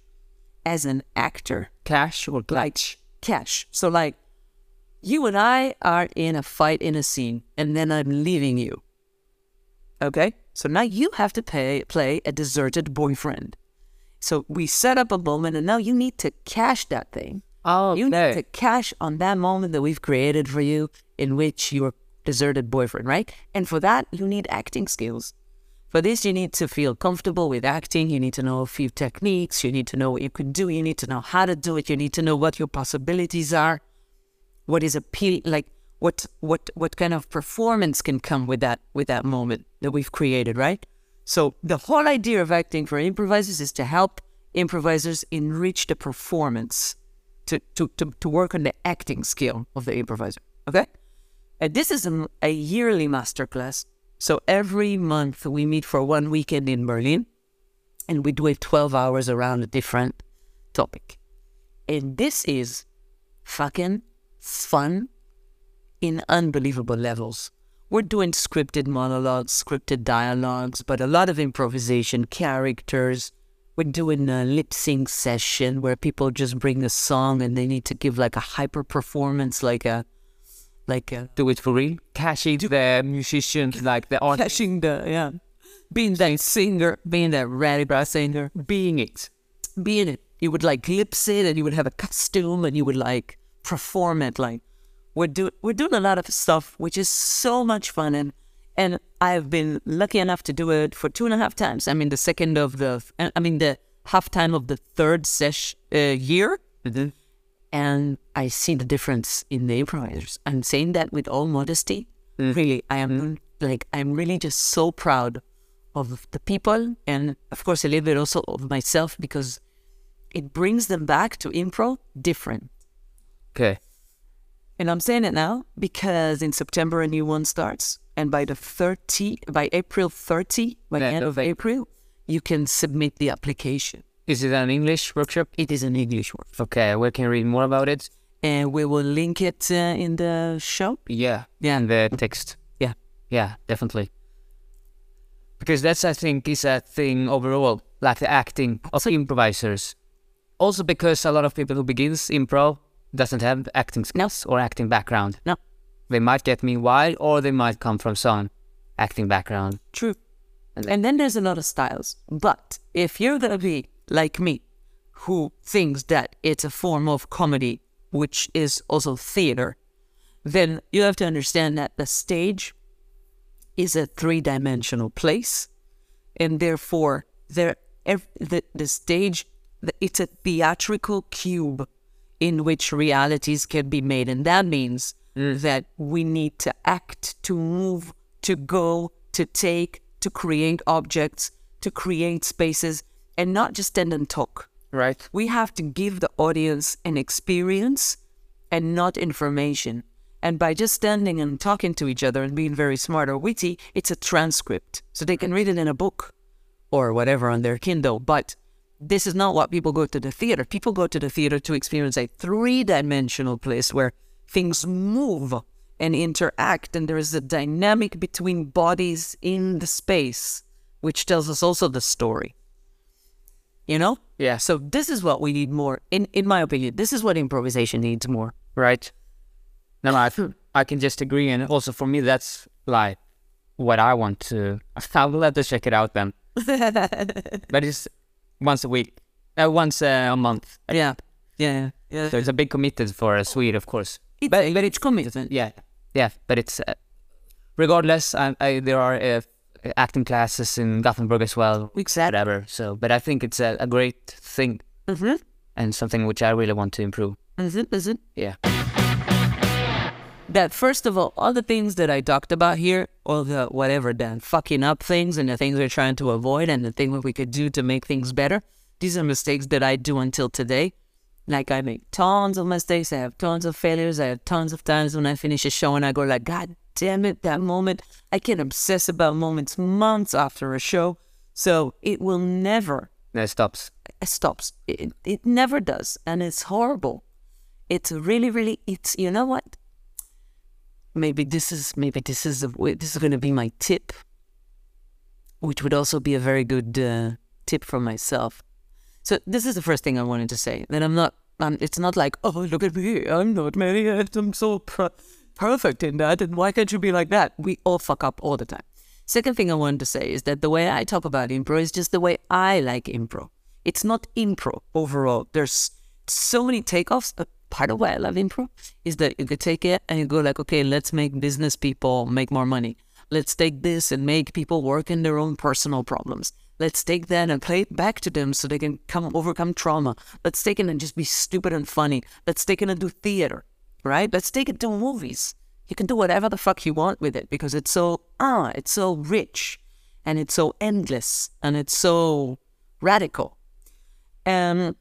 as an actor, cash or like cash. So like you and I are in a fight in a scene and then I'm leaving you. Okay? So now you have to pay, play a deserted boyfriend. So we set up a moment and now you need to cash that thing. Oh, You okay. need to cash on that moment that we've created for you in which your deserted boyfriend, right? And for that, you need acting skills. For this, you need to feel comfortable with acting. You need to know a few techniques. You need to know what you can do. You need to know how to do it. You need to know what your possibilities are. What is appealing, like what what what kind of performance can come with that with that moment that we've created, right? So the whole idea of acting for improvisers is to help improvisers enrich the performance to, to, to, to work on the acting skill of the improviser. Okay? And this is a, a yearly masterclass. So every month we meet for one weekend in Berlin and we do it 12 hours around a different topic. And this is fucking fun in unbelievable levels. We're doing scripted monologues, scripted dialogues, but a lot of improvisation, characters. We're doing a lip sync session where people just bring a song and they need to give like a hyper performance, like a, like a do it for real. Cashing the musicians, like the artist, catching the yeah, being that singer, being that radical singer, being it. being it. You would like lip sync and you would have a costume and you would like perform it. Like we're do we're doing a lot of stuff which is so much fun and and I've been lucky enough to do it for two and a half times. I mean the second of the uh, I mean the half time of the third sesh uh, year. Mm-hmm. And I see the difference in the improvisers. I'm saying that with all modesty. Mm. Really, I am mm-hmm. like I'm really just so proud of the people and of course a little bit also of myself because it brings them back to improv different. Okay. And I'm saying it now because in September a new one starts, and by the 30, by April 30, by the end of. April, you can submit the application. Is it an English workshop? It is an English workshop. Okay, we can read more about it? And we will link it uh, in the show. Yeah, Yeah. and the text. Yeah. Yeah, definitely. Because that's, I think, is a thing overall, like the acting of improvisers. Also because a lot of people who begins improv doesn't have acting skills or acting background. No. They might get meanwhile, or they might come from some acting background. True. And then there's a lot of styles. But if you're going to be like me, who thinks that it's a form of comedy, which is also theater, then you have to understand that the stage is a three dimensional place. And therefore, there, the, the stage it's a theatrical cube in which realities can be made. And that means mm. that we need to act, to move, to go, to take, to create objects, to create spaces, and not just stand and talk. Right. We have to give the audience an experience and not information. And by just standing and talking to each other and being very smart or witty, it's a transcript. So they can mm. read it in a book or whatever on their Kindle. But this is not what people go to the theater. People go to the theater to experience a three dimensional place where things move and interact, and there is a dynamic between bodies in the space, which tells us also the story. You know? Yeah. So this is what we need more, in in my opinion. This is what improvisation needs more. Right. No, I, I can just agree. And also for me, that's like what I want to. I will have to check it out then. But it's once a week, uh, once uh, a month. Yeah, yeah, yeah. So it's a big commitment for a Swede, of course. It's, but, but it's commitment. Yeah, yeah. But it's uh, regardless. I, I, there are uh, acting classes in Gothenburg as well. Exactly. Whatever. So, but I think it's a, a great thing Mm-hmm. and something which I really want to improve. Is it? Is it? Yeah. That first of all, all the things that I talked about here, all the whatever, the fucking up things and the things we're trying to avoid and the thing that we could do to make things better, these are mistakes that I do until today. Like I make tons of mistakes, I have tons of failures, I have tons of times when I finish a show and I go like, God damn it, that moment. I can obsess about moments months after a show. So it will never it stops. it stops. It, it never does. And it's horrible. It's really, really, it's, you know what? Maybe this is, maybe this is, a, this is going to be my tip, which would also be a very good uh, tip for myself. So this is the first thing I wanted to say, that I'm not, um, it's not like, oh, look at me, I'm not Marriott, I'm so per- perfect in that, and why can't you be like that? We all fuck up all the time. Second thing I wanted to say is that the way I talk about impro is just the way I like impro. It's not impro overall. There's so many takeoffs. Uh, part of why I love improv is that you could take it and you go like, okay, let's make business people make more money. Let's take this and make people work in their own personal problems. Let's take that and play it back to them so they can come overcome trauma. Let's take it and just be stupid and funny. Let's take it and do theater, right? Let's take it to movies. You can do whatever the fuck you want with it because it's so ah, it's so rich and it's so endless and it's so radical. Um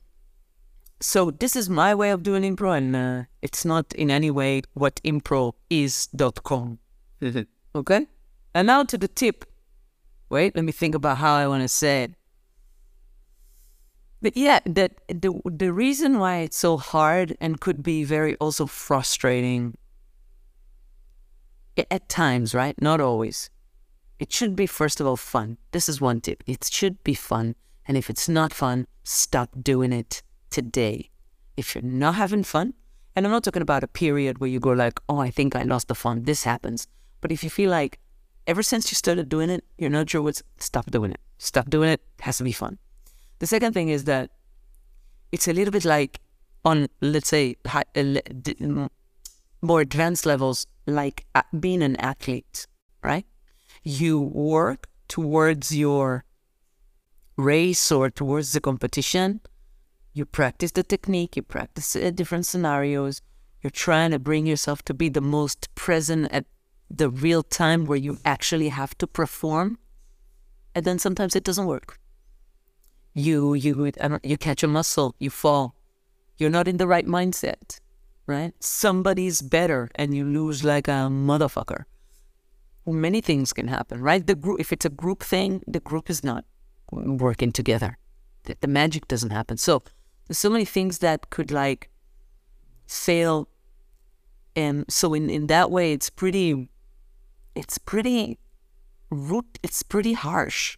so this is my way of doing impro and uh, it's not in any way what improis.com. Okay? And now to the tip. Wait, let me think about how I want to say it. But yeah, that the the reason why it's so hard and could be very also frustrating at times, right? Not always. It should be first of all fun. This is one tip. It should be fun. And if it's not fun, stop doing it today. If you're not having fun, and I'm not talking about a period where you go like, oh, I think I lost the fun. This happens. But if you feel like ever since you started doing it, you're not sure what's stop doing it. Stop doing it. it has to be fun. The second thing is that it's a little bit like on let's say uh, more advanced levels, like a- being an athlete, right? You work towards your race or towards the competition. You practice the technique. You practice uh, different scenarios. You're trying to bring yourself to be the most present at the real time where you actually have to perform. And then sometimes it doesn't work. You you you catch a muscle, you fall. You're not in the right mindset, right? Somebody's better, and you lose like a motherfucker. Many things can happen, right? The group, if it's a group thing, the group is not working together, the, the magic doesn't happen. So there's so many things that could like fail. And so in, in that way, it's pretty, it's pretty root, it's pretty harsh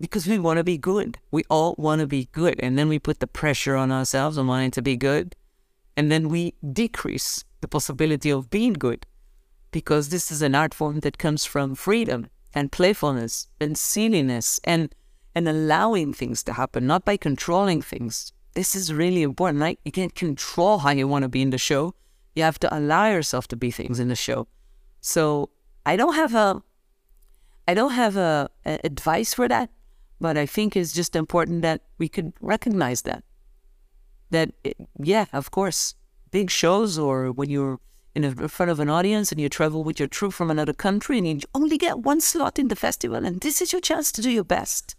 because we want to be good. We all want to be good. And then we put the pressure on ourselves on wanting to be good. And then we decrease the possibility of being good because this is an art form that comes from freedom and playfulness and silliness and and allowing things to happen, not by controlling things. This is really important. Like you can't control how you want to be in the show. You have to allow yourself to be things in the show. So I don't have a I don't have a, a advice for that, but I think it's just important that we could recognize that. That it, yeah, of course, big shows or when you're in, a, in front of an audience and you travel with your troupe from another country and you only get one slot in the festival and this is your chance to do your best.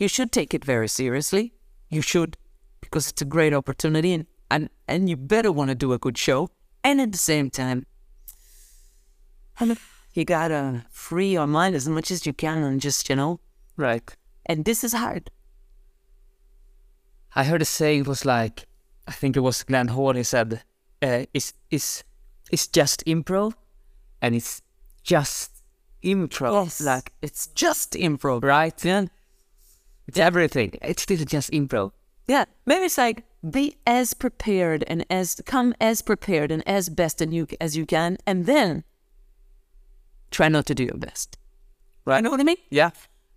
You should take it very seriously. You should, because it's a great opportunity and, and, and you better want to do a good show. And at the same time, you gotta free your mind as much as you can and just, you know. Right. And this is hard. I heard a saying it was like, I think it was Glenn Hall. He said, uh, "It's it's it's just improv, and it's just improv. Yes. Like it's just improv. right? Yeah. It's everything. It's still just improv. Yeah. Maybe it's like be as prepared and as come as prepared and as best and you as you can, and then try not to do your best. Right. You know what I mean? Yeah.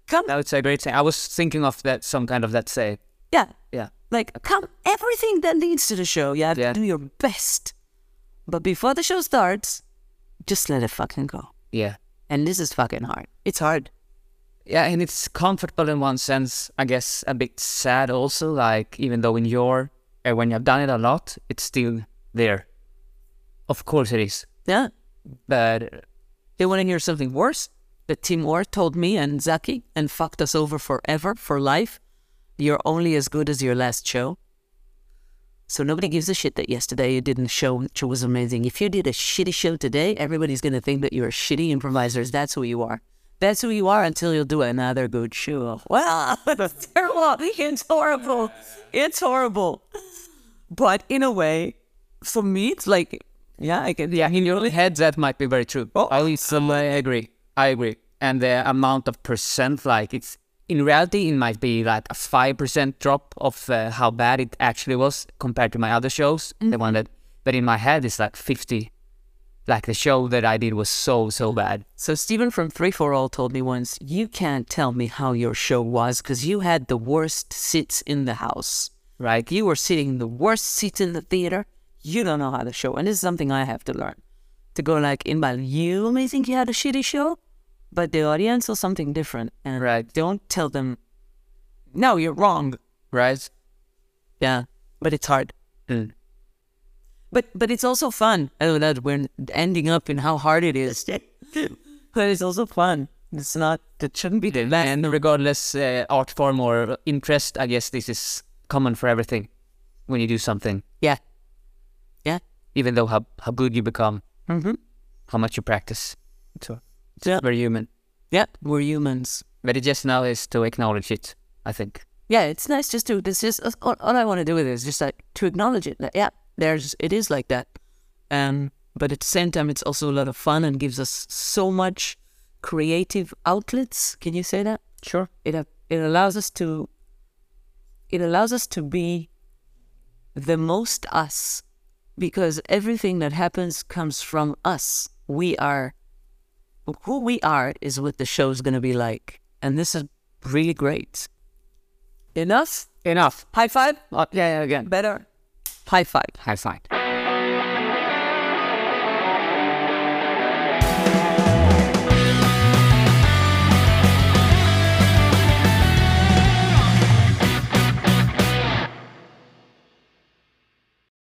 Come That would a great saying. I was thinking of that some kind of that say. Yeah. Yeah. Like, come, everything that leads to the show, you have Yeah. to do your best. But before the show starts, just let it fucking go. Yeah. And this is fucking hard. It's hard. Yeah, and it's comfortable in one sense. I guess a bit sad also. Like even though in your uh, when you've done it a lot, it's still there. Of course it is, Yeah. but they want to hear something worse? That Tim Orr told me and Zaki and fucked us over forever, for life. You're only as good as your last show. So nobody gives a shit that yesterday you didn't show, which was amazing. If you did a shitty show today, everybody's gonna think that you're shitty improvisers. That's who you are. That's who you are until you do another good show. Well, it's terrible. It's horrible. It's horrible. But in a way, for me, it's like, yeah, I can. yeah, in your head that might be very true. Oh. At least um, I agree. I agree. And the amount of percent, like it's in reality, it might be like a five percent drop of uh, how bad it actually was compared to my other shows. The one that, but in my head, it's like fifty. Like the show that I did was so so bad. So Stephen from Three for All told me once, you can't tell me how your show was because you had the worst seats in the house. Right? You were sitting in the worst seats in the theater. You don't know how to show. And this is something I have to learn. To go like, in Inbal, you may think you had a shitty show, but the audience saw something different. And Right. don't tell them, no, you're wrong. Right? Yeah. But it's hard. Mm. But but it's also fun. I know that we're ending up in how hard it is. but it's also fun. It's not, it shouldn't be the last. And regardless uh, art form or interest, I guess this is common for everything when you do something. Yeah. Yeah. Even though how, how good you become, Mm-hmm. how much you practice. So Yeah. very human. Yeah. We're humans. But it just now is to acknowledge it, I think. Yeah, it's nice just to, this is, all, all I want to do with it is just like to acknowledge it. Like, yeah, there's, it is like that. Um, but at the same time, it's also a lot of fun and gives us so much creative outlets. Can you say that? Sure. it it allows us to it allows us to be the most us because everything that happens comes from us we are who we are is what the show's going to be like and this is really great enough Enough. high five Uh, yeah, yeah, again. better high five High five.